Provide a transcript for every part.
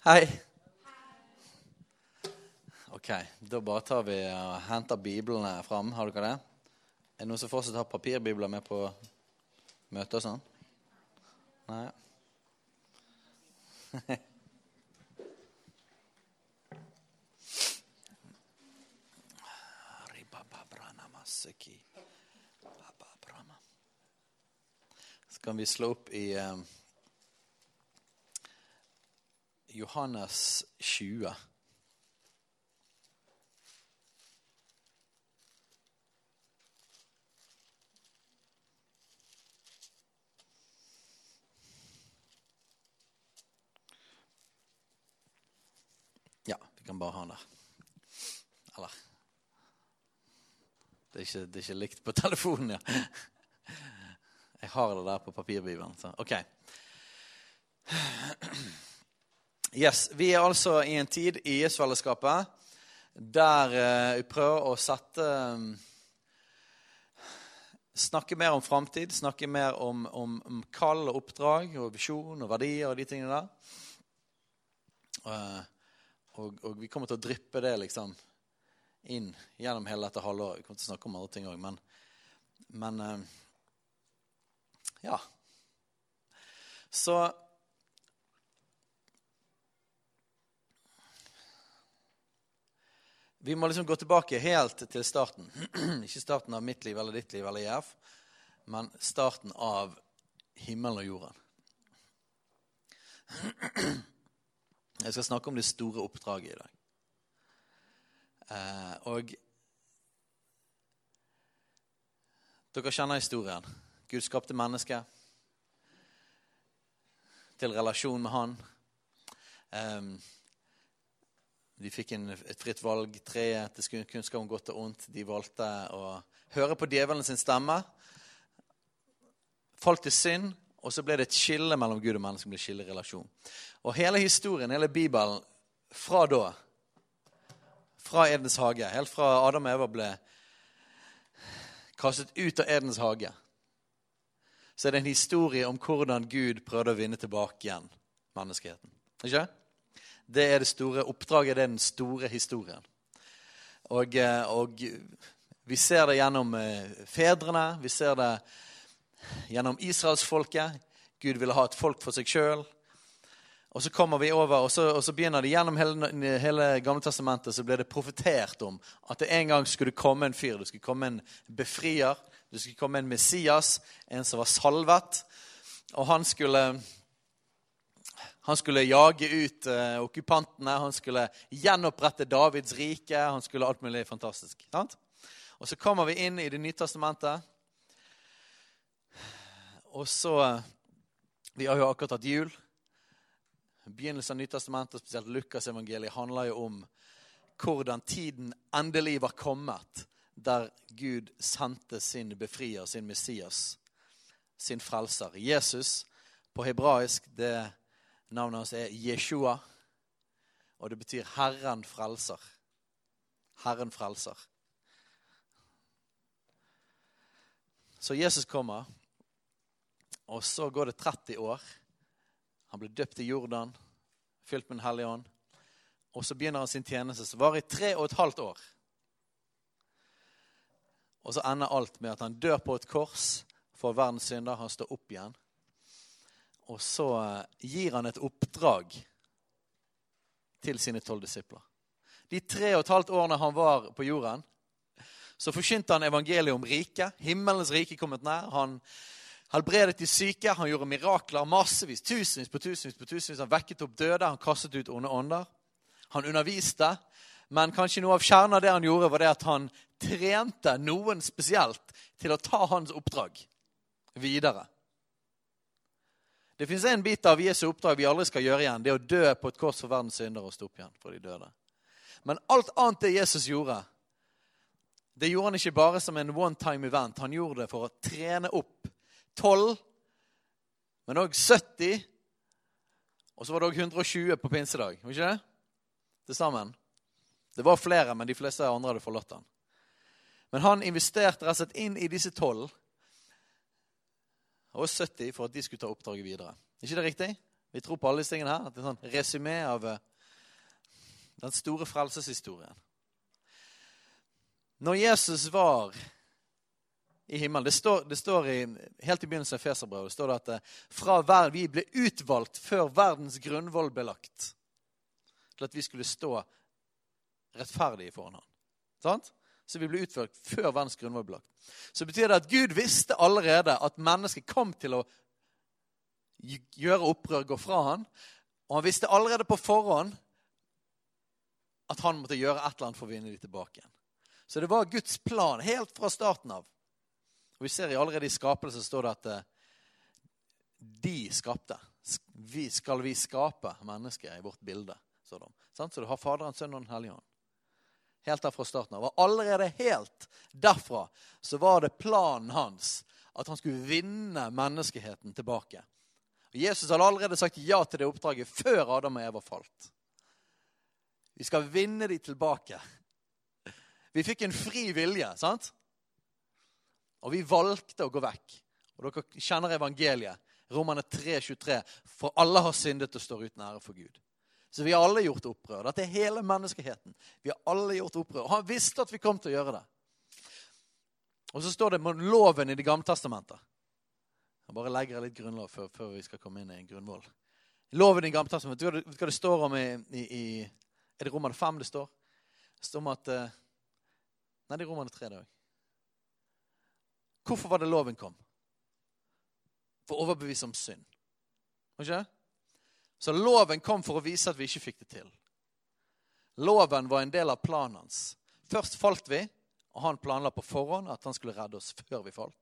Hei. Ok, da bare tar vi og henter biblene fram. Har dere det? Er det noen som fortsatt har papirbibler med på møte og sånn? Nei? Så kan vi slå opp i eh, Johannes 20. Ja, vi kan bare ha den der. Eller Det er ikke, det er ikke likt på telefonen, ja. Jeg har det der på papirbibelen. Så OK. Yes, Vi er altså i en tid i Jesusfellesskapet der eh, vi prøver å sette Snakke mer om framtid, snakke mer om, om, om, kall og oppdrag og visjon og verdier og de tingene der. Uh, og, og, vi kommer til å dryppe det liksom inn gjennom hele dette halvåret. Vi kommer til å snakke om andre ting òg, men, men ja. Så Vi må liksom gå tilbake helt til starten. Ikke starten av mitt liv eller ditt liv eller Jerv, men starten av himmelen og jorden. Jeg skal snakke om det store oppdraget i dag. Eh, og dere kjenner historien. Gud skapte mennesket til relasjon med Han. De fikk en, et fritt valg. Treet til kunnskap om godt og ondt. De valgte å høre på djevelen sin stemme. Falt til synd, og så ble det et skille mellom Gud og menneske. ble skille relasjon. Og hele historien, hele Bibelen, fra da, fra Edens hage, helt fra Adam og Eva ble kastet ut av Edens hage, så er det en historie om hvordan Gud prøvde å vinne tilbake igjen menneskeheten. Ikke? Det er det store oppdraget, det er den store historien. Og, eh, og vi ser det gjennom eh, fedrene, vi ser det gjennom israelsfolket. Gud ville ha et folk for seg sjøl. Og så kommer vi over, og så, og så begynner det gjennom hele, hele Gamle testamentet så ble det profetert om at det en gang skulle komme en fyr. Det skulle komme en befrier. Det skulle komme en Messias, en som var salvet. Og han skulle han skulle jage ut uh, okkupantene, han skulle gjenopprette Davids rike. Han skulle alt mulig fantastisk. Sant? Og så kommer vi inn i Det nye testamentet. Og så Vi har jo akkurat hatt jul. Begynnelsen av Nytestamentet, spesielt Lukas-evangeliet, handler jo om hvordan tiden endelig var kommet, der Gud sendte sin befrier, sin Messias, sin frelser. Jesus på hebraisk det Navnet hans er Jeshua, og det betyr 'Herren frelser'. Herren frelser. Så Jesus kommer, og så går det 30 år. Han blir døpt i Jordan, fylt med Den hellige ånd. Og så begynner han sin tjeneste, som varer i tre og et halvt år. Og så ender alt med at han dør på et kors for verdens synder. Han står opp igjen. Og så eh, gir han et oppdrag til sine tolv disipler. De tre og et halvt årene han var på jorden, så forkynte han evangeliet om riket. Himmelens rike kommet nær. Han helbredet de syke, han gjorde mirakler massevis, tusenvis på tusenvis på tusenvis. Han vekket opp døde, han kastet ut onde ånder. Han underviste. Men kanskje noe av kjernen av det han gjorde, var det at han trente noen spesielt til å ta hans oppdrag videre. Det fins en bit av Jesu oppdrag vi aldri skal gjøre igjen. Det å dø på et kors for verdens syndere og stå opp igjen for de døde. Men alt annet det Jesus gjorde, det gjorde han ikke bare som en one time event. Han gjorde det for å trene opp 12, men òg 70. Og så var det òg 120 på pinsedag. Var ikke det? Til sammen. Det var flere, men de fleste andre hadde forlatt han. Men han investerte rett og slett inn i disse tolv og 70 for at de skulle ta oppdraget videre. ikke det riktig? Vi tror på alle disse tingene her. Det er en sånn resymé av eh, den store frelseshistorien. Når Jesus var i himmelen Det står, det står i, helt i begynnelsen av Feserbrevet står det at eh, fra verden, vi ble utvalgt før verdens grunnvoll ble lagt. Til at vi skulle stå rettferdige foran ham. Sant? Så vi ble utført før verdens grunnvoll ble lagt. Så betyr det at Gud visste allerede at mennesket kom til å gjøre opprør, gå fra han. Og han visste allerede på forhånd at han måtte gjøre et eller annet for å vinne dem tilbake igjen. Så det var Guds plan helt fra starten av. Og Vi ser allerede i skapelsen står det at eh, de skapte. Vi, skal vi skape mennesker i vårt bilde? Så, de. så du har Faderen, Sønnen og Den hellige ånd. Helt der fra starten av. Og allerede helt derfra så var det planen hans at han skulle vinne menneskeheten tilbake. Og Jesus hadde allerede sagt ja til det oppdraget før Adam og Eva falt. Vi skal vinne dem tilbake. Vi fikk en fri vilje, sant? Og vi valgte å gå vekk. Og dere kjenner evangeliet. Romane 3,23. For alle har syndet og står uten ære for Gud. Så vi har alle gjort opprør. Dette er hele menneskeheten. Vi har alle gjort opprør. Han visste at vi kom til å gjøre det. Og så står det om loven i Det gamle testamentet. Jeg bare legger litt grunnlov før, før, vi skal komme inn i en grunnvoll. Loven i Gamle Testament, vet du hva det står om i, i, i Er det Romerne 5 det står? Det står om at eh, Nei, det er Romerne 3 det òg. Hvorfor var det loven kom? For å overbevise om synd. Var ikke det? Så loven kom for å vise at vi ikke fikk det til. Loven var en del av planen hans. Først falt vi, og han planla på forhånd at han skulle redde oss før vi falt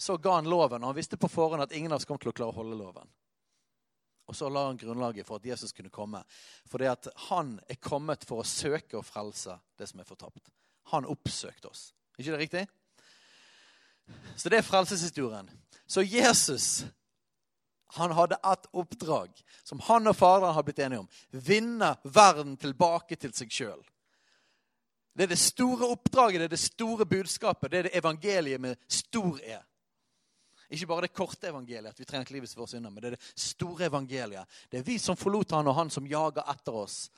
så ga han loven. Og han visste på forhånd at ingen av oss kom til å klare å holde loven. Og så la han grunnlaget for at Jesus kunne komme. For det at han er kommet for å søke og frelse det som er fortapt. Han oppsøkte oss. ikke det riktig? Så det er frelseshistorien. Så Jesus han hadde et oppdrag som han og Faderen har blitt enige om. Vinne verden tilbake til seg sjøl. Det er det store oppdraget, det er det store budskapet. Det er det evangeliet med stor E. Ikke bare det korte evangeliet, at vi trenger livets vårt synder, men det er det store evangeliet. Det er vi som forlot han, og han som jager etter oss.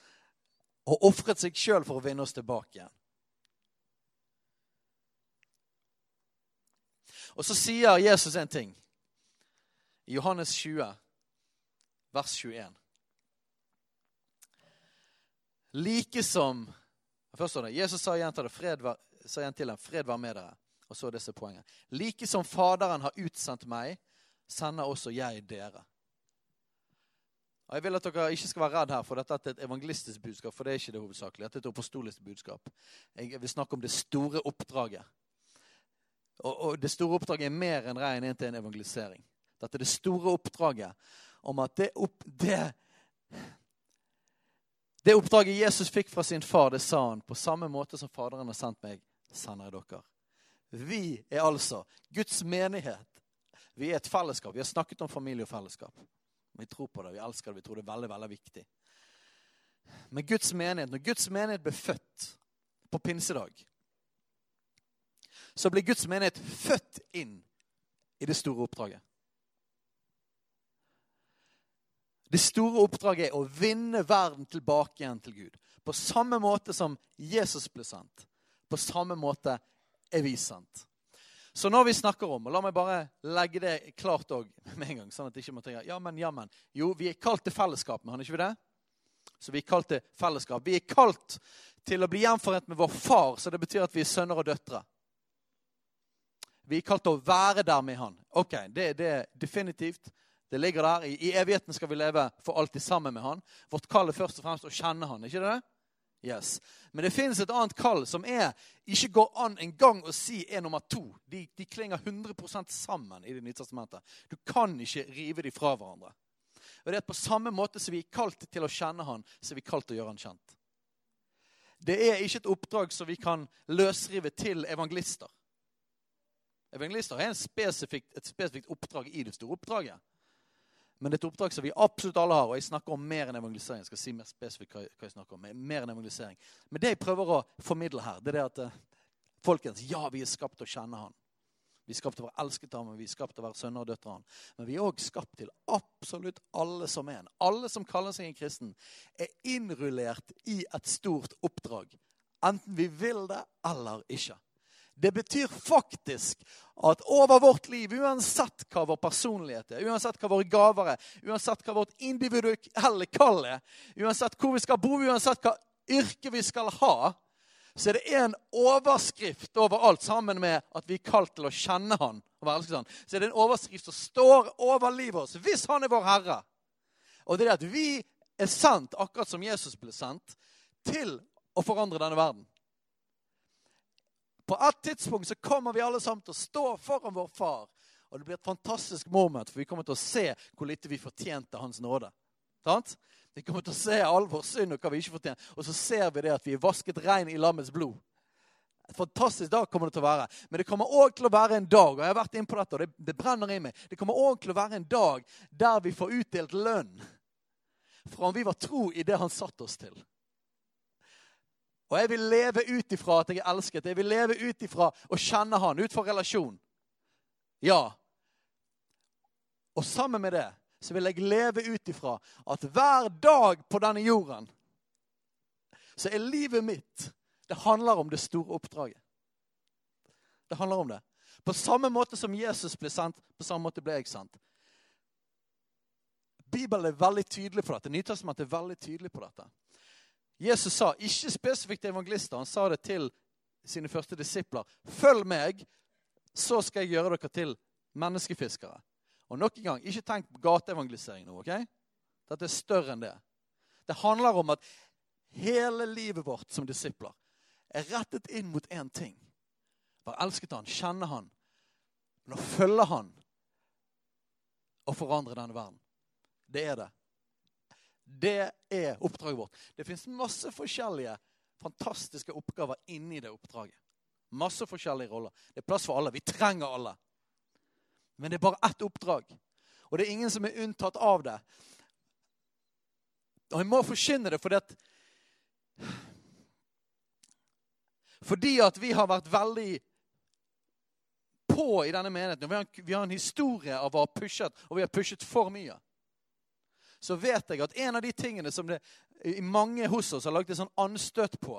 Og ofret seg sjøl for å vinne oss tilbake igjen. Og så sier Jesus en ting. I Johannes 20, vers 21. Like som Først står det, Jesus sa igjen til, det, sa igjen til dem, 'Fred være med dere'. Og så disse poengene. Like som Faderen har utsendt meg, sender også jeg dere. Og Jeg vil at dere ikke skal være redd her, for dette er et evangelistisk budskap. For det er ikke det hovedsakelige. Dette er et apostolisk budskap. Jeg vil snakke om det store oppdraget. Og, og det store oppdraget er mer enn rein inn til en evangelisering. Dette er det store oppdraget om at det, opp, det, det oppdraget Jesus fikk fra sin far, det sa han på samme måte som Faderen har sendt meg, sender jeg dere. Vi er altså Guds menighet. Vi er et fellesskap. Vi har snakket om familie og fellesskap. Vi tror på det, vi elsker det, vi tror det er veldig, veldig viktig. Men Guds menighet, når Guds menighet ble født på pinsedag, så ble Guds menighet født inn i det store oppdraget. Det store oppdraget er å vinne verden tilbake igjen til Gud. På samme måte som Jesus ble sendt. På samme måte er vi sant. Så når vi snakker om, og la meg bare legge det klart òg med en gang, sånn at ikke må tenke, ja, men, ja, men. Jo, vi er kalt til fellesskap med han, ikke vi det? Så vi er kalt til fellesskap. Vi er kalt til å bli gjenforent med vår far, så det betyr at vi er sønner og døtre. Vi er kalt til å være der med han. Ok, det, det er definitivt. Det ligger der. I, evigheten skal vi leve for alltid sammen med han. Vårt kall er først og fremst å kjenne han, ikke det? Yes. Men det finnes et annet kall som er, ikke går an en gang å si er nummer to. De, de klinger 100 sammen i Det nye testamentet. Du kan ikke rive dem fra hverandre. Og det er På samme måte som vi er kalt til å kjenne han, så er vi kalt til å gjøre han kjent. Det er ikke et oppdrag som vi kan løsrive til evangelister. Evangelister er et spesifikt oppdrag i det store oppdraget. Men det er et oppdrag som vi absolutt alle har. Og jeg snakker om mer enn evangelisering. Jeg skal si mer spesifikt hva jeg snakker om. Mer enn evangelisering. Men det jeg prøver å formidle her, det er det at eh, folkens, ja, vi er skapt til å kjenne Han. Vi er skapt til å være elsket av ham, vi er skapt til å være sønner og døtre av ham. Men vi er òg skapt til absolutt alle som er en. Alle som kaller seg en kristen, er innrullert i et stort oppdrag. Enten vi vil det eller ikke. Det betyr faktisk at over vårt liv, uansett hva vår personlighet er, uansett hva våre gaver er, uansett hva vårt individuelle kall er, uansett hvor vi skal bo, uansett hva yrke vi skal ha, så er det en overskrift overalt, sammen med at vi er kalt til å kjenne Han. og være elsket han. Så er det en overskrift som står over livet vårt, hvis Han er vår Herre. Og det er at vi er sendt, akkurat som Jesus ble sendt, til å forandre denne verden. På et tidspunkt så kommer vi alle sammen til å stå foran vår far. Og det blir et fantastisk moment, for vi kommer til å se hvor lite vi fortjente Hans nåde. Sant? Vi kommer til å se all vår synd og hva vi ikke fortjener. Og så ser vi det at vi er vasket rein i lammets blod. Et fantastisk dag kommer det til å være. Men det kommer òg til å være en dag og jeg har vært inn på dette, og det, det brenner i meg, det kommer også til å være en dag der vi får utdelt lønn fra om vi var tro i det han satte oss til. Og jeg vil leve ut ifra at jeg er elsket. Jeg vil leve ut ifra å kjenne han, ut fra relasjon. Ja. Og sammen med det så vil jeg leve ut ifra at hver dag på denne jorden så er livet mitt Det handler om det store oppdraget. Det handler om det. På samme måte som Jesus ble sendt, på samme måte ble jeg sendt. Bibelen er veldig tydelig på dette. Nytestamentet er veldig tydelig på dette. Jesus sa ikke spesifikt til evangelister, han sa det til sine første disipler. Følg meg, så skal jeg gjøre dere til menneskefiskere. Og nok en gang, ikke tenk på gateevangelisering nå. ok? Dette er større enn det. Det handler om at hele livet vårt som disipler er rettet inn mot én ting. Bare elsket han, kjenne han, men å følge han og forandre denne verden. Det er det. Det er oppdraget vårt. Det fins masse forskjellige fantastiske oppgaver inni det oppdraget. Masse forskjellige roller. Det er plass for alle. Vi trenger alle. Men det er bare ett oppdrag. Og det er ingen som er unntatt av det. Og jeg må forkynne det fordi at Fordi at vi har vært veldig på i denne menigheten. Vi har, vi har en historie av å ha pushet, og vi har pushet for mye. Så vet jeg at en av de tingene som det mange hos oss har lagt et sånn anstøt på,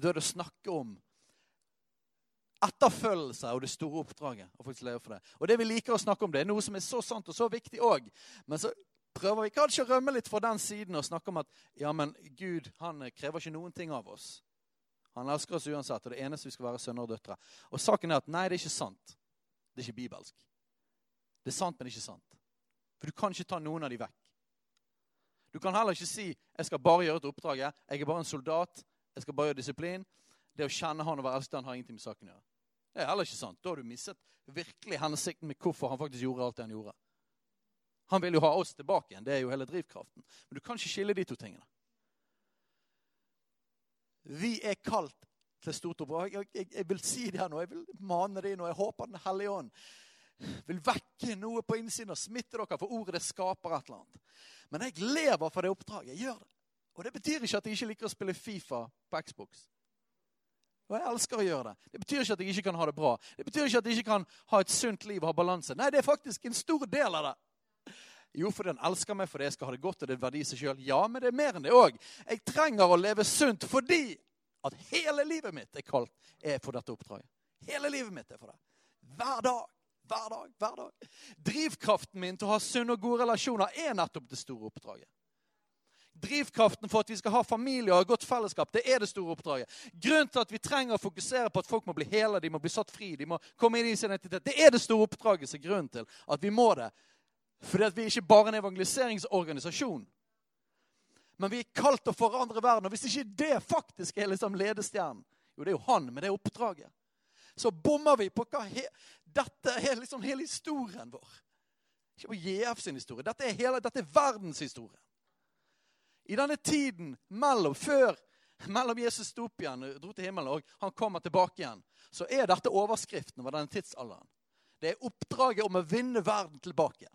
det er å snakke om etterfølgelse og det store oppdraget. Og faktisk leve for det. Og det vi liker å snakke om, det er noe som er så sant og så viktig òg. Men så prøver vi kanskje å rømme litt fra den siden og snakke om at ja, men Gud han krever ikke noen ting av oss. Han elsker oss uansett, og det eneste vi skal være sønner og døtre. Og saken er at nei, det er ikke sant. Det er ikke bibelsk. Det er sant, men ikke sant. For du kan ikke ta noen av de vekk. Du kan heller ikke si 'jeg skal bare gjøre et oppdrag'. Jeg er bare en soldat. Jeg skal bare gjøre disiplin. Det å kjenne han og være elsket han har ingenting med saken å gjøre. Det er heller ikke sant. Da har du mistet virkelig hensikten med hvorfor han faktisk gjorde alt det han gjorde. Han vil jo ha oss tilbake igjen. Det er jo hele drivkraften. Men du kan ikke skille de to tingene. Vi er kalt til stort oppdrag. Jeg, jeg, jeg, vil si det her nå. Jeg vil mane det inn, og jeg håper Den hellige ånd vil vekke noe på innsiden og smitte dere, for ordet det skaper et eller annet. Men jeg lever for det oppdraget. Jeg gjør det. Og det betyr ikke at jeg ikke liker å spille Fifa på Xbox. Og jeg elsker å gjøre det. Det betyr ikke at jeg ikke kan ha det bra. Det betyr ikke at jeg ikke kan ha et sunt liv og ha balanse. Nei, det er faktisk en stor del av det. Jo, fordi den elsker meg fordi jeg skal ha det godt, og det er verdi i seg sjøl. Ja, men det er mer enn det òg. Jeg trenger å leve sunt fordi at hele livet mitt er kalt er for dette oppdraget. Hele livet mitt er for det. Hver dag. Hver dag, hver dag. Drivkraften min til å ha sunne og gode relasjoner er nettopp det store oppdraget. Drivkraften for at vi skal ha familie og ha godt fellesskap, det er det store oppdraget. Grunnen til at vi trenger å fokusere på at folk må bli hele, de må bli satt fri, de må komme inn i sin identitet, det er det store oppdraget som er grunnen til at vi må det. Fordi at vi er ikke bare en evangeliseringsorganisasjon. Men vi er kalt til å forandre verden. Og hvis ikke det faktisk er liksom ledestjernen Jo, det er jo han med det oppdraget. Så bommer vi på hva he, Dette er liksom hele historien vår. Ikke på JF sin historie. Dette er, hele, dette er verdenshistorien. I denne tiden mellom før mellom Jesus sto opp igjen og dro til himmelen, og han kommer tilbake igjen, så er dette overskriften over denne tidsalderen. Det er oppdraget om å vinne verden tilbake.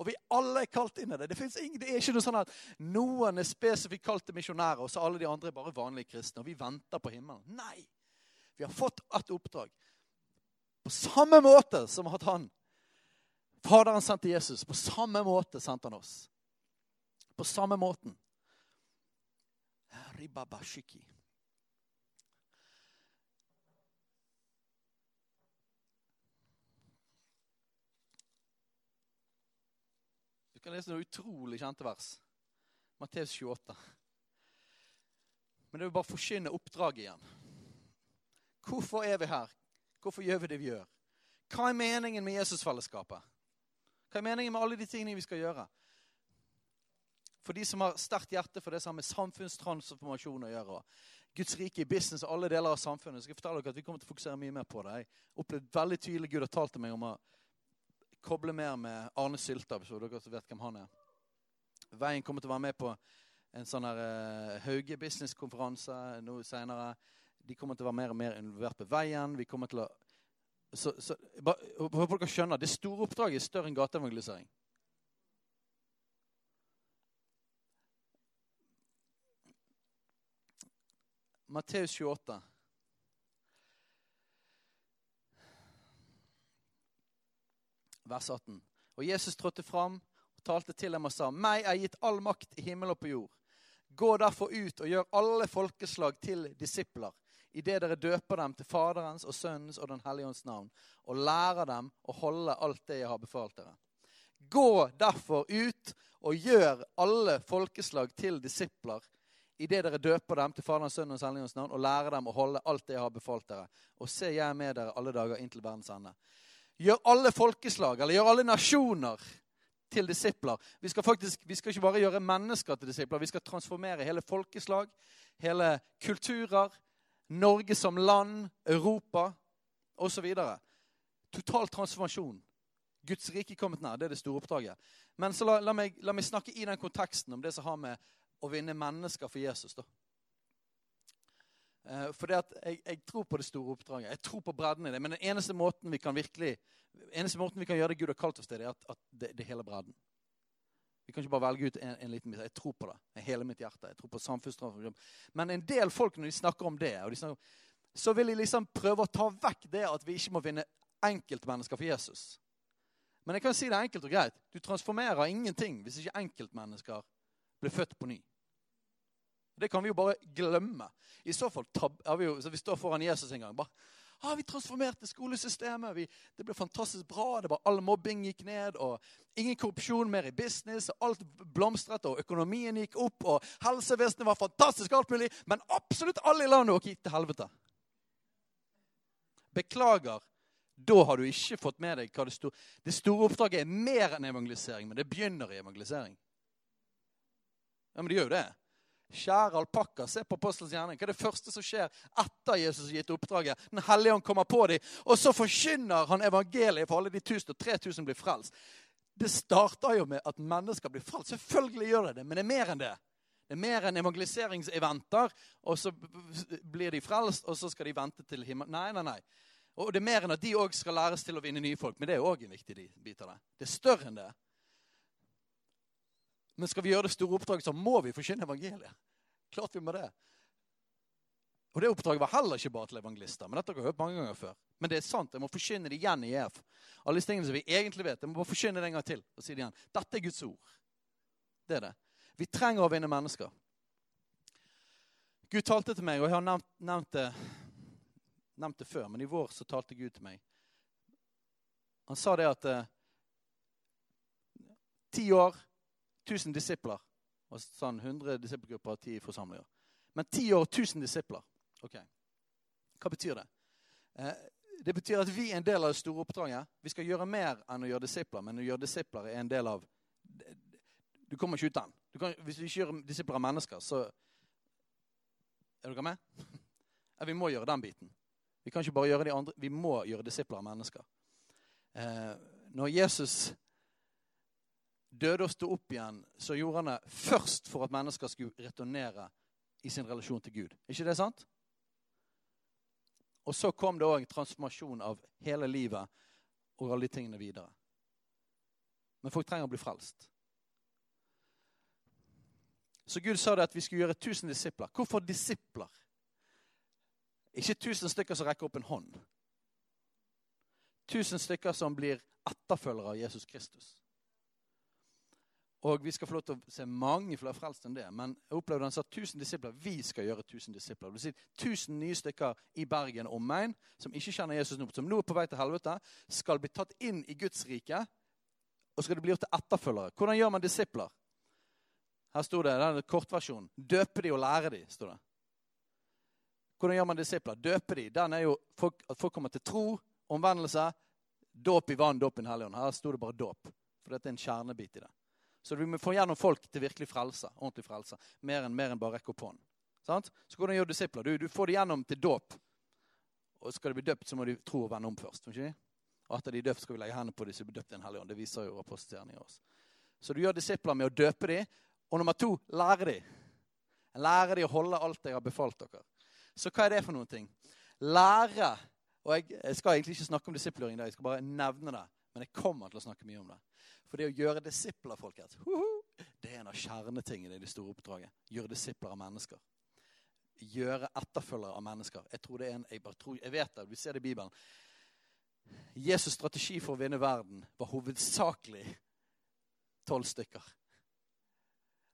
Og vi alle er kalt inn i det. Det, ingen, det er ikke noe sånn at noen er spesifikt kalt til misjonærer, og så alle de andre er bare vanlige kristne, og vi venter på himmelen. Nei! Vi har fått et oppdrag. På samme måte som at han Faderen sendte Jesus, på samme måte sendte han oss. På samme måten. Ribabashiki. Du kan lese noe utrolig kjente vers. Matteus 28. Men det vil bare forkynne oppdraget igjen. Hvorfor er vi her? Hvorfor gjør vi det vi gjør? Hva er meningen med Jesusfellesskapet? Hva er meningen med alle de tingene vi skal gjøre? For de som har sterkt hjerte for det som har med samfunnstransformasjon å gjøre. Guds rike i business og alle deler av samfunnet. Så skal jeg fortelle dere at Vi kommer til å fokusere mye mer på det. Jeg opplevde veldig tydelig Gud har talt til meg om å koble mer med Arne Sylta, så dere vet hvem han er. Veien kommer til å være med på en sånn her uh, Hauge businesskonferanse noe senere. De kommer til å være mer og mer involvert på veien. Vi kommer til å så, så, Håper dere skjønner. Det store oppdraget er større enn gateevangelisering. Matteus 28. Vers 18. Og Jesus trådte fram og talte til dem og sa, Meg er gitt all makt i himmel og på jord. Gå derfor ut og gjør alle folkeslag til disipler, idet dere døper dem til Faderens og Sønnens og Den hellige ånds navn, og lærer dem å holde alt det jeg har befalt dere. Gå derfor ut og gjør alle folkeslag til disipler, idet dere døper dem til Faderens, Sønnens og Helligåndens navn, og lærer dem å holde alt det jeg har befalt dere. Og se, jeg er med dere alle dager inntil verdens ende. Gjør alle folkeslag, eller gjør alle nasjoner, til disipler. Vi skal, faktisk, vi skal ikke bare gjøre mennesker til disipler, vi skal transformere hele folkeslag, hele kulturer, Norge som land, Europa osv. Total transformasjon. Guds rike kommet nær. Det er det store oppdraget. Men så la, la, meg, la meg snakke i den konteksten om det som har med å vinne mennesker for Jesus. da. Eh, for det at jeg, jeg, tror på det store oppdraget. Jeg tror på bredden i det. Men den eneste måten vi kan virkelig, eneste måten vi kan gjøre det Gud har kalt oss til, det er at, at det, det, hele bredden. Vi kan ikke bare velge ut en, en liten bit. Jeg tror på det. Med hele mitt hjerte. Jeg tror på samfunnstransformasjon. Men en del folk, når de snakker om det, de snakker, så vil de liksom prøve å ta vekk det at vi ikke må vinne enkeltmennesker for Jesus. Men jeg kan si det enkelt og greit. Du transformerer ingenting hvis ikke enkeltmennesker blir født på ny. Det kan vi jo bare glemme. I så fall tab, vi, jo, så vi står foran Jesus en gang. bare, ah, 'Vi transformerte skolesystemet. Vi, det ble fantastisk bra. det var All mobbing gikk ned. og Ingen korrupsjon mer i business. og Alt blomstret, og økonomien gikk opp. og Helsevesenet var fantastisk, alt mulig. Men absolutt alle i landet gikk til helvete. Beklager. Da har du ikke fått med deg hva det store Det store oppdraget er mer enn evangelisering, men det begynner i evangelisering. Ja, Men det gjør jo det. Kjære alpakka, se på apostelens gjerning. Hva er det første som skjer etter Jesus har gitt oppdraget? Den hellige ånd kommer på dem, og så forkynner han evangeliet for alle de tusen, og 3000 blir frelst. Det starter jo med at mennesker blir frelst. Selvfølgelig gjør det det, men det er mer enn det. Det er mer enn evangeliseringseventer, og så blir de frelst, og så skal de vente til himmelen. Nei, nei, nei. Og det er mer enn at de òg skal læres til å vinne nye folk. Men det er òg en viktig bit av det. Det er større enn det. Men skal vi gjøre det store oppdraget, så må vi forkynne evangeliet. Klart vi må det. Og det oppdraget var heller ikke bare til evangelister. Men dette har jeg hørt mange ganger før. Men det er sant. Jeg må forkynne det igjen i EF. Alle disse tingene som vi egentlig vet. Jeg må bare forkynne det en gang til og si det igjen. Dette er Guds ord. Det er det. Vi trenger å vinne mennesker. Gud talte til meg, og jeg har nevnt, nevnt, det, nevnt det, før, men i vår så talte Gud til meg. Han sa det at eh, ti år 1000 disipler. Og sånn 100 disippelgrupper og 10 forsamlinger. Men 10 år 1000 disipler. Ok. Hva betyr det? Eh, det betyr at vi er en del av det store oppdraget. Vi skal gjøre mer enn å gjøre disipler, men å gjøre disipler er en del av Du kommer ikke ut den. Du kan, hvis du ikke gjør disipler av mennesker, så Er dere med? Ja, vi må gjøre den biten. Vi kan ikke bare gjøre de andre, vi må gjøre disipler av mennesker. Eh, når Jesus døde og sto opp igjen, så gjorde han det først for at mennesker skulle returnere i sin relasjon til Gud. ikke det sant? Og så kom det òg transformasjon av hele livet og alle de tingene videre. Men folk trenger å bli frelst. Så Gud sa det at vi skulle gjøre 1000 disipler. Hvorfor disipler? Ikke 1000 stykker som rekker opp en hånd. 1000 stykker som blir etterfølgere av Jesus Kristus. Og vi skal få lov til å se mange flere frelst enn det. Men jeg opplevde han sa 1000 disipler. Vi skal gjøre 1000 disipler. Det vil si 1000 nye stykker i Bergen og omegn som ikke kjenner Jesus nå, som nå er på vei til helvete, skal bli tatt inn i Guds rike. Og skal det bli gjort til etterfølgere. Hvordan gjør man disipler? Her sto det den kortversjonen. Døpe de og lære de, sto det. Hvordan gjør man disipler? Døpe de. Den er jo folk, at folk kommer til tro, omvendelse, dåp i vann, dåp i Den hellige ånd. Her sto det bare dåp. For dette er en kjernebit i det. Så vi må få gjennom folk til virkelig frelse. ordentlig frelse. Mer enn, mer enn bare rekke opp hånden. Sant? Så hvordan gjør disipler? Du, du får det gjennom til dåp. Og skal de bli døpt, så må de tro og vende om først. Ikke? Og etter de er døpt, skal vi legge hendene på dem som blir døpt i Den hellige ånd. Det viser jo apostelgjerningen oss. Så du gjør disipler med å døpe dem. Og nummer to lære dem. Lære dem å holde alt jeg har befalt dere. Så hva er det for noen ting? Lære Og jeg, jeg skal egentlig ikke snakke om disiplering i dag, jeg skal bare nevne det. Men jeg kommer til å snakke mye om det. For det å gjøre disipler, folkens, det er en av kjernetingene i det store oppdraget. Gjøre disipler av mennesker. Gjøre etterfølgere av mennesker. Jeg tror det er en, jeg, tror, jeg vet det, vi ser det i Bibelen. Jesus' strategi for å vinne verden var hovedsakelig tolv stykker.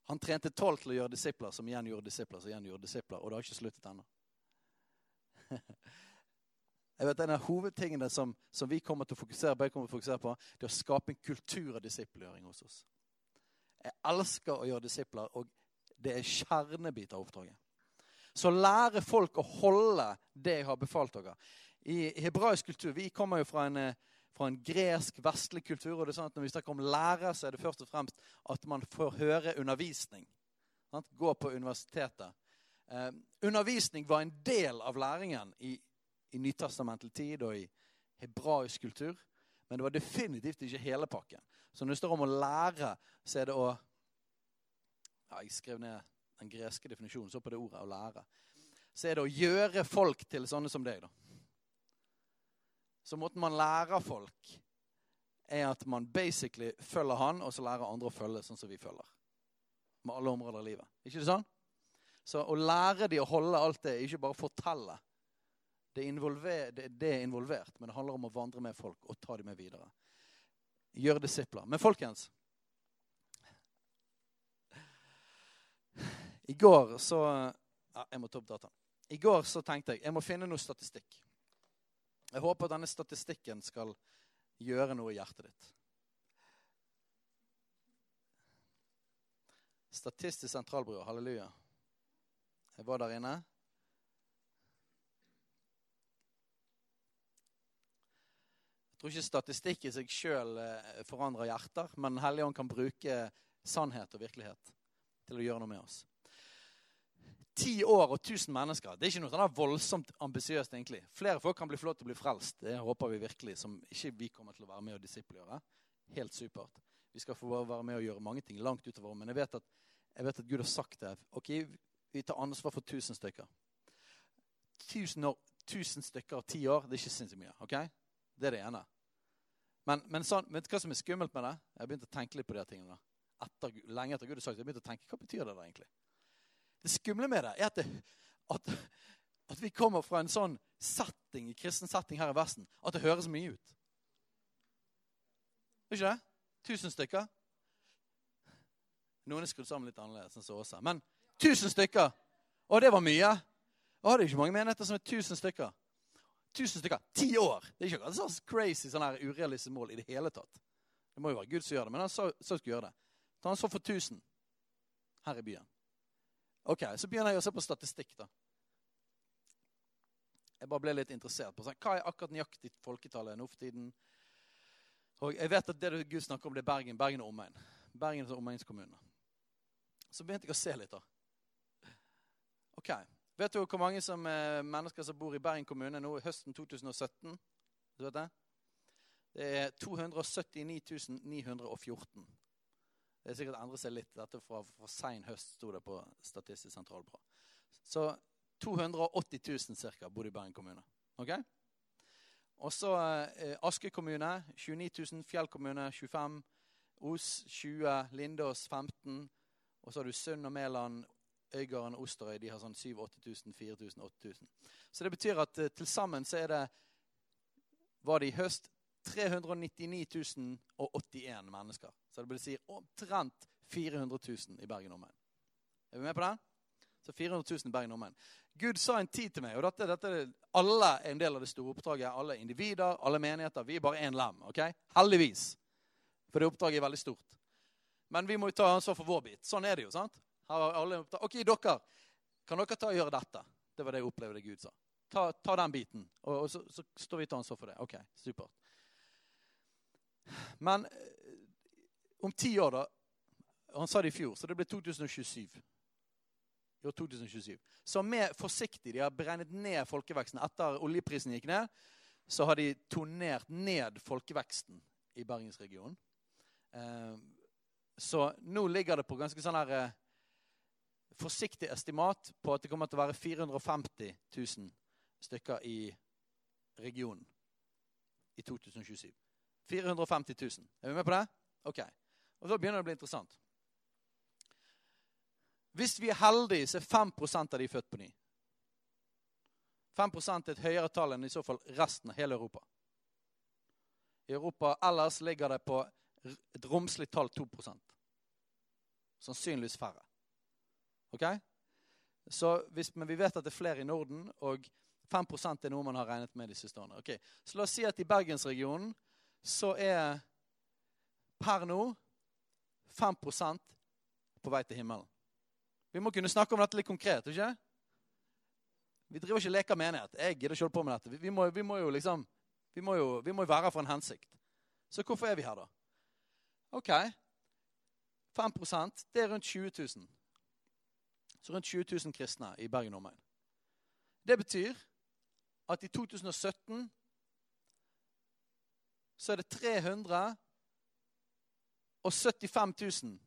Han trente tolv til å gjøre disipler, som igjen gjorde disipler, som igjen gjorde disipler. Og det har ikke sluttet ennå. Jeg vet En av hovedtingene som, som, vi kommer til å fokusere på, kommer til å fokusere på, det er å skape en kultur av disippelgjøring hos oss. Jeg elsker å gjøre disipler, og det er kjernebit av oppdraget. Så lære folk å holde det jeg har befalt dere. I hebraisk kultur Vi kommer jo fra en, eh, fra en gresk, vestlig kultur. og det er sånn at Når vi snakker om lære, så er det først og fremst at man får høre undervisning. Gå på universitetet. Eh, undervisning var en del av læringen i i nytestamentlig tid og i hebraisk kultur. Men det var definitivt ikke hele pakken. Så når det står om å lære, så er det å ja, Jeg skrev ned den greske definisjonen, så på det ordet å lære. Så er det å gjøre folk til sånne som deg, da. Så måten man lærer folk, er at man basically følger han, og så lærer andre å følge sånn som vi følger. Med alle områder av livet. Ikke det sånn? Så å lære de å holde alt det, ikke bare fortelle. Det er, det, det er, involvert, men det handler om å vandre med folk og ta dem med videre. Gjøre disipler. Men folkens I går så ja, Jeg må ta opp dataen. I går så tenkte jeg jeg må finne noe statistikk. Jeg håper denne statistikken skal gjøre noe i hjertet ditt. Statistisk sentralbyrå, halleluja. Jeg var der inne. Tror ikke statistikk i seg sjøl eh, forandrer hjerter, men Helligånd ånd kan bruke sannhet og virkelighet til å gjøre noe med oss. Ti år og 1000 mennesker det er ikke noe sånn voldsomt ambisiøst. egentlig. Flere folk kan bli flott å bli frelst. Det håper vi virkelig, som ikke vi kommer til å være med og disippelgjøre. Helt supert. Vi skal få være med og gjøre mange ting langt utover. Men jeg vet at, jeg vet at Gud har sagt det. Ok, Vi tar ansvar for 1000 stykker. 1000, år, 1000 stykker av ti år, det er ikke sinnssykt mye. ok? Det er det ene. Men, men sånn, vet du hva som er skummelt med det? Jeg har begynt å tenke litt på de tingene. Etter, lenge etter Gud har sagt det. jeg begynte å tenke, Hva betyr det da egentlig? Det skumle med det er at, det, at, at, vi kommer fra en sånn setting kristen setting her i Vesten at det høres mye ut. Er ikke det? Tusen stykker. Noen er skrudd sammen litt annerledes enn så også. Men tusen stykker! Og det var mye. Å, det er ikke mange menigheter som er tusen stykker. Tusen stykker. Ti år! Det er ikke et sånn crazy, sånn her urealistisk mål i det hele tatt. Det må jo være Gud som gjør det, men han sa skulle gjøre det. Så han så for 1000 her i byen. Ok, Så begynner jeg å se på statistikk. da. Jeg bare ble litt interessert på sånn, hva er akkurat nøyaktig folketallet nå for tiden. Og Jeg vet at det Gud snakker om, det er Bergen, Bergen og omegn. Bergen og omegnskommunene. Så begynte jeg å se litt. da. Ok, Vet du hvor mange som, eh, mennesker som bor i Bergen kommune nå høsten 2017? Du vet det? Det er 279 914. Det er sikkert endret seg litt. Dette fra, fra sein høst sto det på Statistisk sentralbyrå. Så 280 000 ca. bor i Bergen kommune. Ok? Og så eh, Aske kommune 29 000. Fjell kommune 25 Os 20. Lindås 15. Og så har du Sund og Mæland Øygarden og Osterøy de har sånn 7000, 8000, 4000, 8000. Så det betyr at uh, til sammen så er det var det i høst 399 081 mennesker. Så det vil si omtrent 400 000 i Bergen omegn. Er vi med på den? Så 400 000 i Bergen omegn. Gud sa en tid til meg, og dette, dette, alle er en del av det store oppdraget. Alle individer, alle menigheter. Vi er bare én lem. ok? Heldigvis. For det oppdraget er veldig stort. Men vi må jo ta ansvar for vår bit. Sånn er det jo. sant? Alle opptatt. Ok, dere, kan dere ta og gjøre dette? Det var det jeg opplevde Gud sa. Ta, ta den biten, og, og så, så, står vi til ansvar for det. Ok, supert. Men eh, om ti år, da Han sa det i fjor, så det ble 2027 i år 2027. Så med forsiktig, de har beregnet ned folkeveksten. Etter oljeprisen gikk ned, så har de tonert ned folkeveksten i Bergensregionen. Eh, så nå ligger det på ganske sånn her eh, forsiktig estimat på at det kommer til å være 450 000 stykker i regionen i 2027. 450 000. Er vi med på det? Ok. Og Da begynner det å bli interessant. Hvis vi er heldige, så er 5 av de født på ny. 5 er et høyere tall enn i så fall resten av hele Europa. I Europa ellers ligger det på et romslig tall 2 Sannsynligvis færre. Ok? Hvis, men vi vet at det er flere i Norden, og 5% er noe man har regnet med de siste årene. Okay. Så la oss si at i bergensregionen så er per nå 5 på vei til himmelen. Vi må kunne snakke om dette litt konkret. ikke? Vi driver ikke leker menighet. Jeg gidder ikke holde på med dette. Vi må, vi må jo liksom, vi må jo, vi må jo være her for en hensikt. Så hvorfor er vi her, da? OK. 5% det er rundt 20 000. Så rundt 20 000 kristne i Bergen omegn. Det betyr at i 2017 så er det 375 000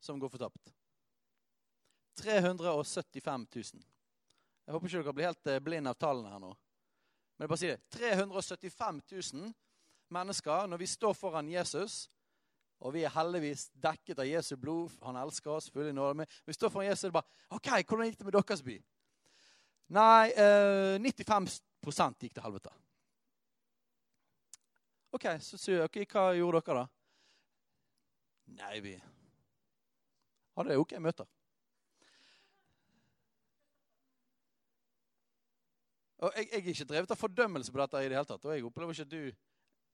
som går fortapt. 375 000. Jeg håper ikke dere blir helt blind blinde av tallene her nå. Men jeg bare sier det. 375 000 mennesker når vi står foran Jesus. Og vi er heldigvis dekket av Jesu blod. Han elsker oss. full i nåde. Vi står foran Jesus og bare OK, hvordan gikk det med deres by? Nei, eh, 95% gikk til helvete. OK, så sier jeg, okay, hva gjorde dere da? Nei, vi hadde jeg OK møter. Og jeg, jeg er ikke drevet av fordømmelse på dette i det hele tatt. og jeg opplever ikke at du,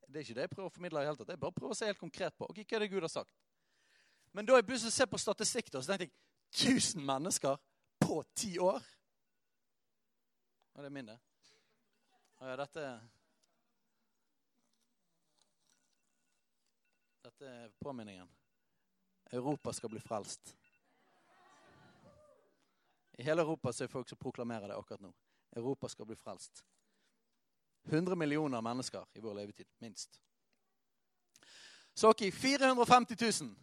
Det er ikke det jeg prøver å formidle. i hele tatt. Jeg bare prøver å se helt konkret på ok, hva er det Gud har sagt. Men da jeg begynte å se på statistikk, da, så tenkte jeg 1000 mennesker på ti år. Og det er min, det. Og ja, dette Dette er påminningen. Europa skal bli frelst. I hele Europa så er folk som proklamerer det akkurat nå. Europa skal bli frelst. 100 millioner mennesker i vår levetid, minst. Så ok, 450 000.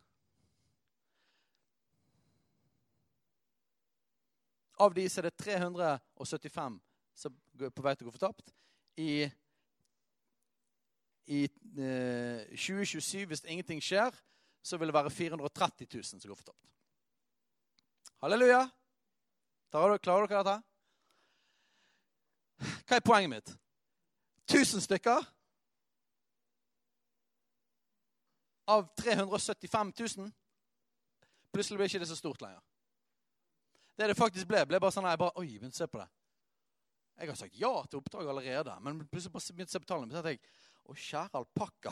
Av de er det 375 som er på vei til å gå fortapt. I, i eh, 2027, hvis ingenting skjer, så vil det være 430 000 som går fortapt. Halleluja! Klarer dere dette? Hva er poenget mitt? 1000 stykker av 375 000. Plutselig ble ikke det så stort lenger. Det det faktisk ble, ble bare sånn jeg bare, Oi, begynte å se på det. Jeg har sagt ja til oppdraget allerede, men plutselig bare begynte å se på tallene. Så jeg, Å, kjære alpakka.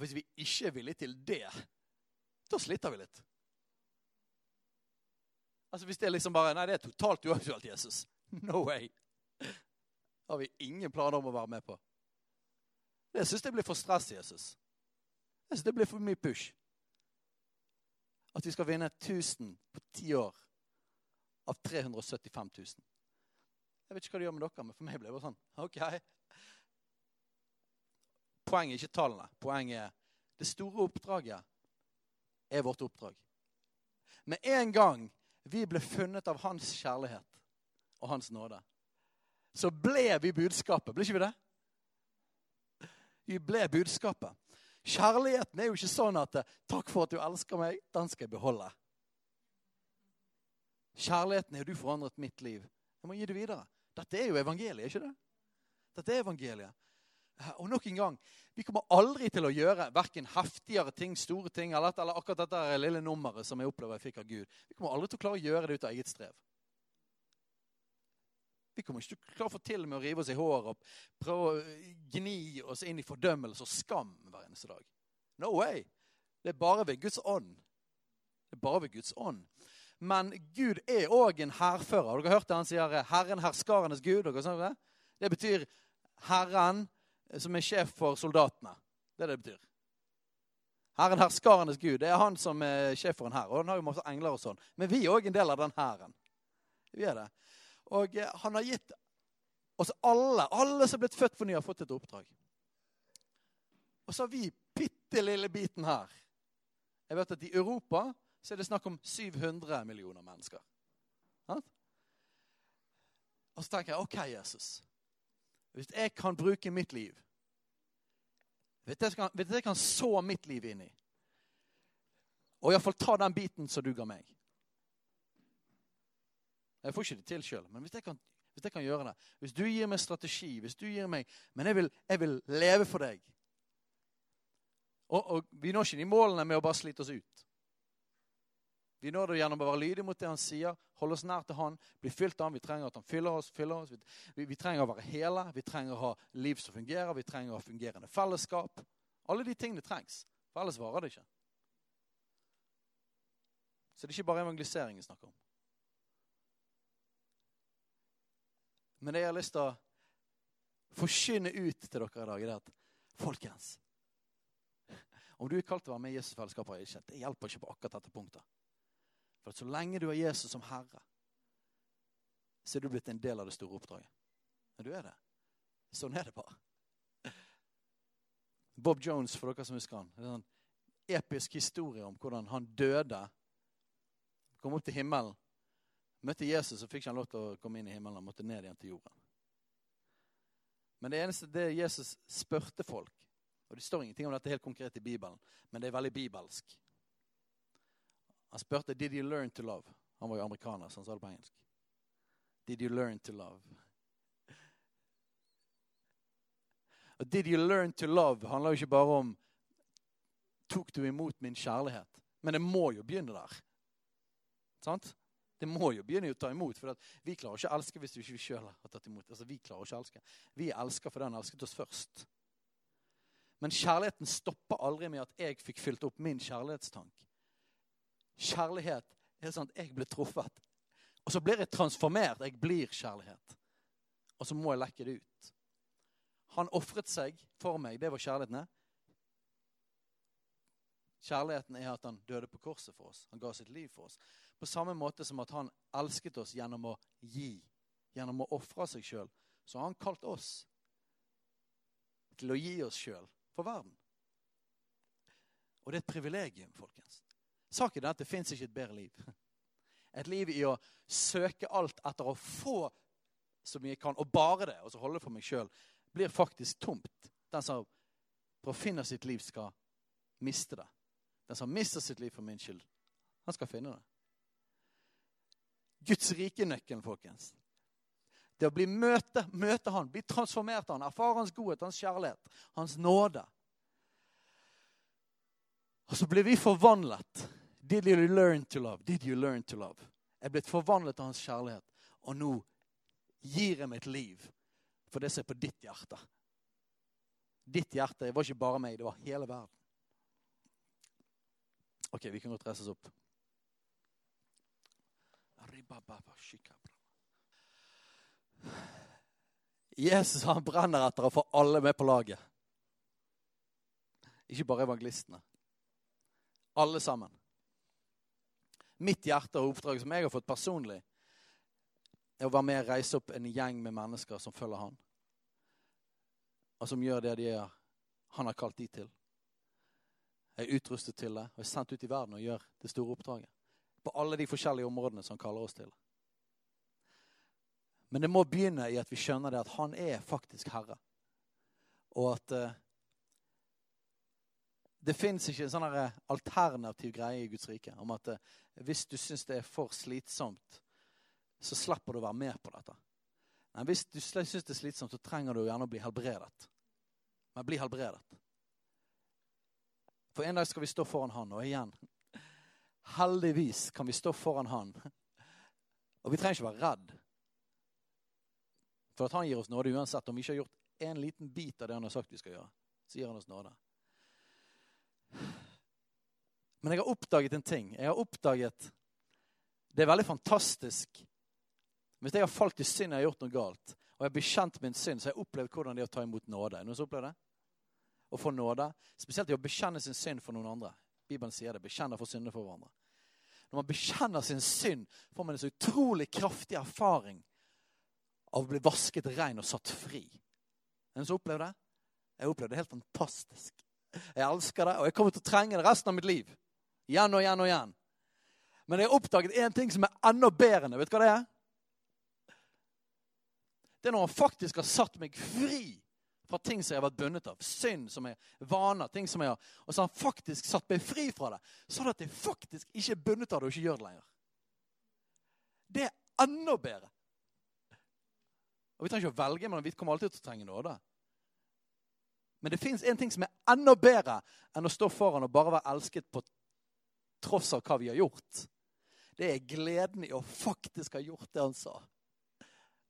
Hvis vi ikke er villige til det, da sliter vi litt. Altså Hvis det er liksom bare Nei, det er totalt uaktuelt, Jesus. No way. Har vi ingen planer om å være med på. Jeg syns det blir for stress, Jesus. Jeg syns det blir for mye push. At vi skal vinne 1000 på ti år av 375 000. Jeg vet ikke hva det gjør med dere, men for meg ble det bare sånn. OK. Poenget er ikke tallene. Poenget er det store oppdraget er vårt oppdrag. Med en gang vi ble funnet av hans kjærlighet og hans nåde, så ble vi budskapet. Ble ikke vi det? Vi ble budskapet. Kjærligheten er jo ikke sånn at 'Takk for at du elsker meg. Den skal jeg beholde'. Kjærligheten er jo 'Du forandret mitt liv'. Jeg må gi det videre. Dette er jo evangeliet, ikke det? Dette er evangeliet. Og nok en gang, vi kommer aldri til å gjøre verken heftigere ting, store ting, eller, eller akkurat dette lille nummeret som jeg opplever jeg fikk av Gud. Vi kommer aldri til å klare å gjøre det ut av eget strev. Vi kommer ikke til å få til med å rive oss i håret og prøve å gni oss inn i fordømmelse og skam hver eneste dag. No way! Det er bare ved Guds ånd. Det er bare ved Guds ånd. Men Gud er òg en hærfører. Har dere hørt det? Han sier 'Herren herskarenes Gud'. Det? det betyr Herren som er sjef for soldatene. Det er det det betyr. Herren herskarenes Gud. Det er han som er sjef for en hær. Og han har jo masse engler og sånn. Men vi er òg en del av den hæren. Vi er det. Og eh, han har gitt oss alle, alle som er blitt født på ny, har fått et oppdrag. Og så har vi bitte lille biten her. Jeg vet at I Europa så er det snakk om 700 millioner mennesker. Og så tenker jeg OK, Jesus. Hvis jeg kan bruke mitt liv Hvis jeg kan, jeg kan så mitt liv inn i Og iallfall ta den biten som du ga meg Jeg får ikke det til sjøl, men hvis jeg, kan, hvis jeg, kan, gjøre det Hvis du gir meg strategi, hvis du gir meg Men jeg vil, jeg vil leve for deg. Og, og vi når ikke de målene med å bare slite oss ut. Vi når det gjennom å være lydige mot det han sier, holde oss nær til han, bli fylt av han. Vi trenger at han fyller oss. fyller oss. Vi, vi, trenger å være hele, vi trenger å ha liv som fungerer, vi trenger å ha fungerende fellesskap. Alle de tingene trengs, for ellers varer det ikke. Så det er ikke bare evangelisering vi snakker om. Men det jeg har lyst til å forkynne ut til dere i dag, er at folkens Om du er kalt til å være med i Jesus fellesskap det hjelper ikke på akkurat dette punktet. For så lenge du har Jesus som herre, så er du blitt en del av det store oppdraget. Men du er det. Sånn er det bare. Bob Jones, for dere som husker han. Det er en sånn episk historie om hvordan han døde. Kom opp til himmelen. Møtte Jesus så fikk ikke han lov til å komme inn i himmelen. Han måtte ned igjen til jorden. Men det eneste det Jesus spurte folk Og det står ingenting om dette helt konkret i Bibelen, men det er veldig bibelsk. Han spurte did you learn to love. Han var jo amerikaner, så han sa det på engelsk. Did you learn to love? Og Did you learn to love handler jo ikke bare om tok du imot min kjærlighet. Men det må jo begynne der. Sant? Det må jo begynne å ta imot. For vi klarer ikke å elske hvis vi ikke sjøl har tatt imot. Altså, Vi klarer ikke å elske. Vi elsker fordi han elsket oss først. Men kjærligheten stopper aldri med at jeg fikk fylt opp min kjærlighetstank. Kjærlighet er sånn at jeg blir truffet. Og så blir jeg transformert. Jeg blir kjærlighet. Og så må jeg lekke det ut. Han ofret seg for meg. Det var kjærligheten. Kjærligheten er at han døde på korset for oss. Han ga sitt liv for oss. På samme måte som at han elsket oss gjennom å gi, gjennom å ofre seg sjøl, så har han kalt oss til å gi oss sjøl for verden. Og det er et privilegium, folkens. Saken er at det fins ikke et bedre liv. Et liv i å søke alt etter å få så mye jeg kan, og bare det, og så holde det for meg sjøl, blir faktisk tomt. Den som for å finne sitt liv, skal miste det. Den som mister sitt liv for min skyld, han skal finne det. Guds rike-nøkkelen, folkens. Det å bli møte, møte han, bli transformert av han, erfare hans godhet, hans kjærlighet, hans nåde. Og så blir vi forvandlet Did you learn to love? Did you learn to love? Jeg er blitt forvandlet av hans kjærlighet, og nå gir jeg mitt liv for det som er på ditt hjerte. Ditt hjerte det var ikke bare meg, det var hele verden. OK, vi kan godt reise oss opp. Jesus han brenner etter å få alle med på laget. Ikke bare evangelistene. Alle sammen mitt hjerte og oppdrag som jeg har fått personlig, er å være med og reise opp en gjeng med mennesker som følger han. Og som gjør det de er, han har kalt de til. Jeg er utrustet til det og er sendt ut i verden og gjør det store oppdraget. På alle de forskjellige områdene som han kaller oss til. Men det må begynne i at vi skjønner det at han er faktisk herre. Og at uh, det fins ikke en sånn alternativ greie i Guds rike om at uh, hvis du syns det er for slitsomt, så slipper du å være med på dette. Men hvis du syns det er slitsomt, så trenger du gjerne å bli helbredet. Men bli helbredet. For en dag skal vi stå foran Han, og igjen Heldigvis kan vi stå foran Han. Og vi trenger ikke være redd. For at Han gir oss nåde uansett. Om vi ikke har gjort en liten bit av det Han har sagt vi skal gjøre, så gir Han oss nåde. Men jeg har oppdaget en ting. Jeg har oppdaget Det er veldig fantastisk. Hvis jeg har falt i synd jeg har gjort noe galt, og jeg har bekjent min synd, så har jeg opplevd hvordan det er å ta imot nåde. Er noen som opplever det? Å få nåde. Spesielt i å bekjenne sin synd for noen andre. Bibelen sier det. Bekjenner for synder for hverandre. Når man bekjenner sin synd, får man en så utrolig kraftig erfaring av å bli vasket ren og satt fri. Er det noen som opplever det? Jeg opplevde det helt fantastisk. Jeg elsker det, og jeg kommer til å trenge det resten av mitt liv. Igjen og igjen og igjen. Men jeg har oppdaget én ting som er enda bedre. enn det. Vet du hva det er? Det er når han faktisk har satt meg fri fra ting som jeg har vært bundet av. Synd som jeg vaner. ting som jeg har, Og så har han faktisk satt meg fri fra det, sånn at jeg faktisk ikke er bundet av det og ikke gjør det lenger. Det er enda bedre. Og Vi trenger ikke å velge, men vi kommer alltid til å trenge nåde. Men det fins en ting som er enda bedre enn å stå foran og bare være elsket på tross av hva vi har gjort. Det er gleden i å faktisk ha gjort det han sa.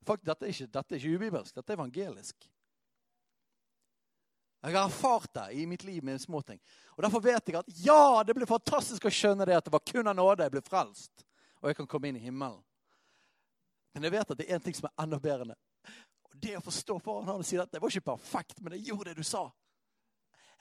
Faktisk, dette, er ikke, dette er ikke ubibelsk, dette er evangelisk. Jeg har erfart det i mitt liv med småting. Og Derfor vet jeg at ja, det blir fantastisk å skjønne det at det var kun av nåde jeg ble frelst. Og jeg kan komme inn i himmelen. Men jeg vet at det er én ting som er enda bedre det. Og det å forstå foran han og si at det var ikke perfekt, men jeg gjorde det du sa.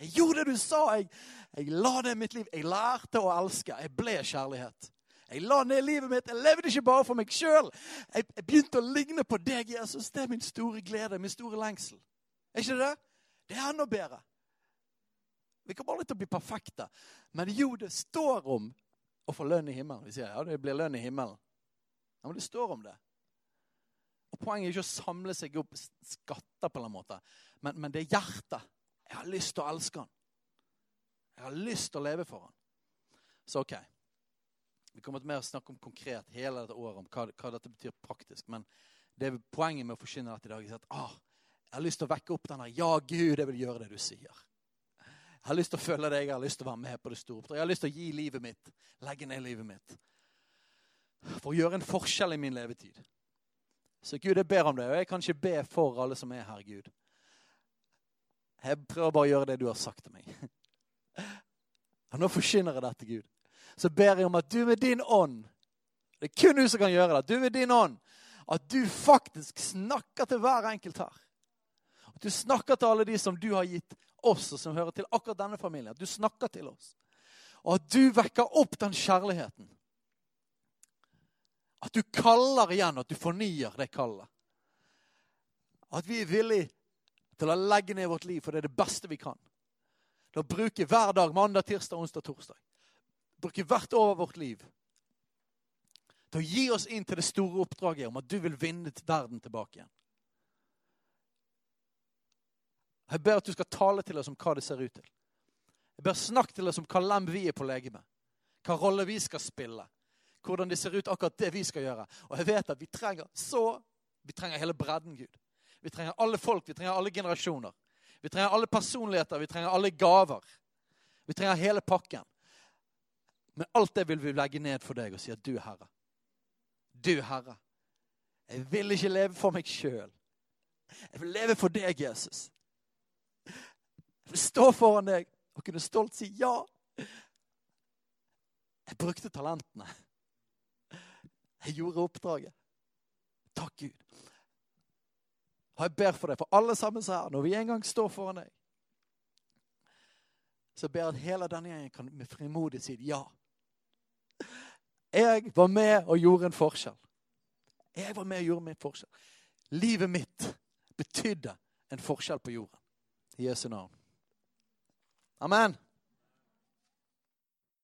Jeg gjorde det du sa. Jeg, jeg la i mitt liv. Jeg lærte å elske. Jeg ble kjærlighet. Jeg la ned livet mitt. Jeg levde ikke bare for meg sjøl. Jeg, jeg, begynte å ligne på deg, Jesus. Det er min store glede, min store lengsel. Er ikke det? Det er enda bedre. Vi kommer aldri til å bli perfekte. Men jo, det står om å få lønn i himmelen. Vi sier ja, det blir lønn i himmelen. Ja, Men det står om det. Og Poenget er ikke å samle seg opp skatter, på en måte, men, men det er hjertet. Jeg har lyst til å elske han. Jeg har lyst til å leve for han. Så OK. Vi kommer til mer å snakke om konkret hele dette året om hva, hva dette betyr praktisk. Men det er poenget med å forkynne dette i dag er at ah, jeg har lyst til å vekke opp denne Ja, Gud, jeg vil gjøre det du sier. Jeg har lyst til å følge deg, jeg har lyst til å være med på det store oppdraget. Jeg har lyst til å gi livet mitt, legge ned livet mitt. For å gjøre en forskjell i min levetid. Så Gud, jeg ber om det. Og jeg kan ikke be for alle som er her, Gud. Jeg prøver bare å gjøre det du har sagt til meg. Og nå forkynner jeg dette, Gud så ber jeg om at du med din ånd Det er kun du som kan gjøre det. Du med din ånd. At du faktisk snakker til hver enkelt her. Du snakker til alle de som du har gitt oss, og som hører til akkurat denne familien. Du snakker til oss. Og at du vekker opp den kjærligheten. At du kaller igjen, at du fornyer det kallet. At vi er villige til å legge ned vårt liv, for det er det beste vi kan. Til å bruke hver dag, mandag, tirsdag, onsdag, torsdag bruke hvert år av vårt liv til å gi oss inn til det store oppdraget om at du vil vinne verden tilbake igjen. Jeg ber at du skal tale til oss om hva det ser ut til. Jeg ber Snakk til oss om hva lem vi er på legemet. Hva rolle vi skal spille. Hvordan det ser ut akkurat det vi skal gjøre. Og jeg vet at vi trenger så Vi trenger hele bredden, Gud. Vi trenger alle folk, vi trenger alle generasjoner. Vi trenger alle personligheter, vi trenger alle gaver. Vi trenger hele pakken. Men alt det vil vi legge ned for deg og si at du er Herre. Du er Herre. Jeg vil ikke leve for meg sjøl. Jeg vil leve for deg, Jesus. Stå foran deg og kunne stolt si ja. Jeg brukte talentene. Jeg gjorde oppdraget. Takk, Gud. Og jeg ber for deg, for alle sammen her, når vi en gang står foran deg, så ber jeg at hele denne gjengen kan med frimodig si ja. Jeg var med og gjorde en forskjell. Jeg var med og gjorde min forskjell. Livet mitt betydde en forskjell på jorden. I Jesu navn. Amen.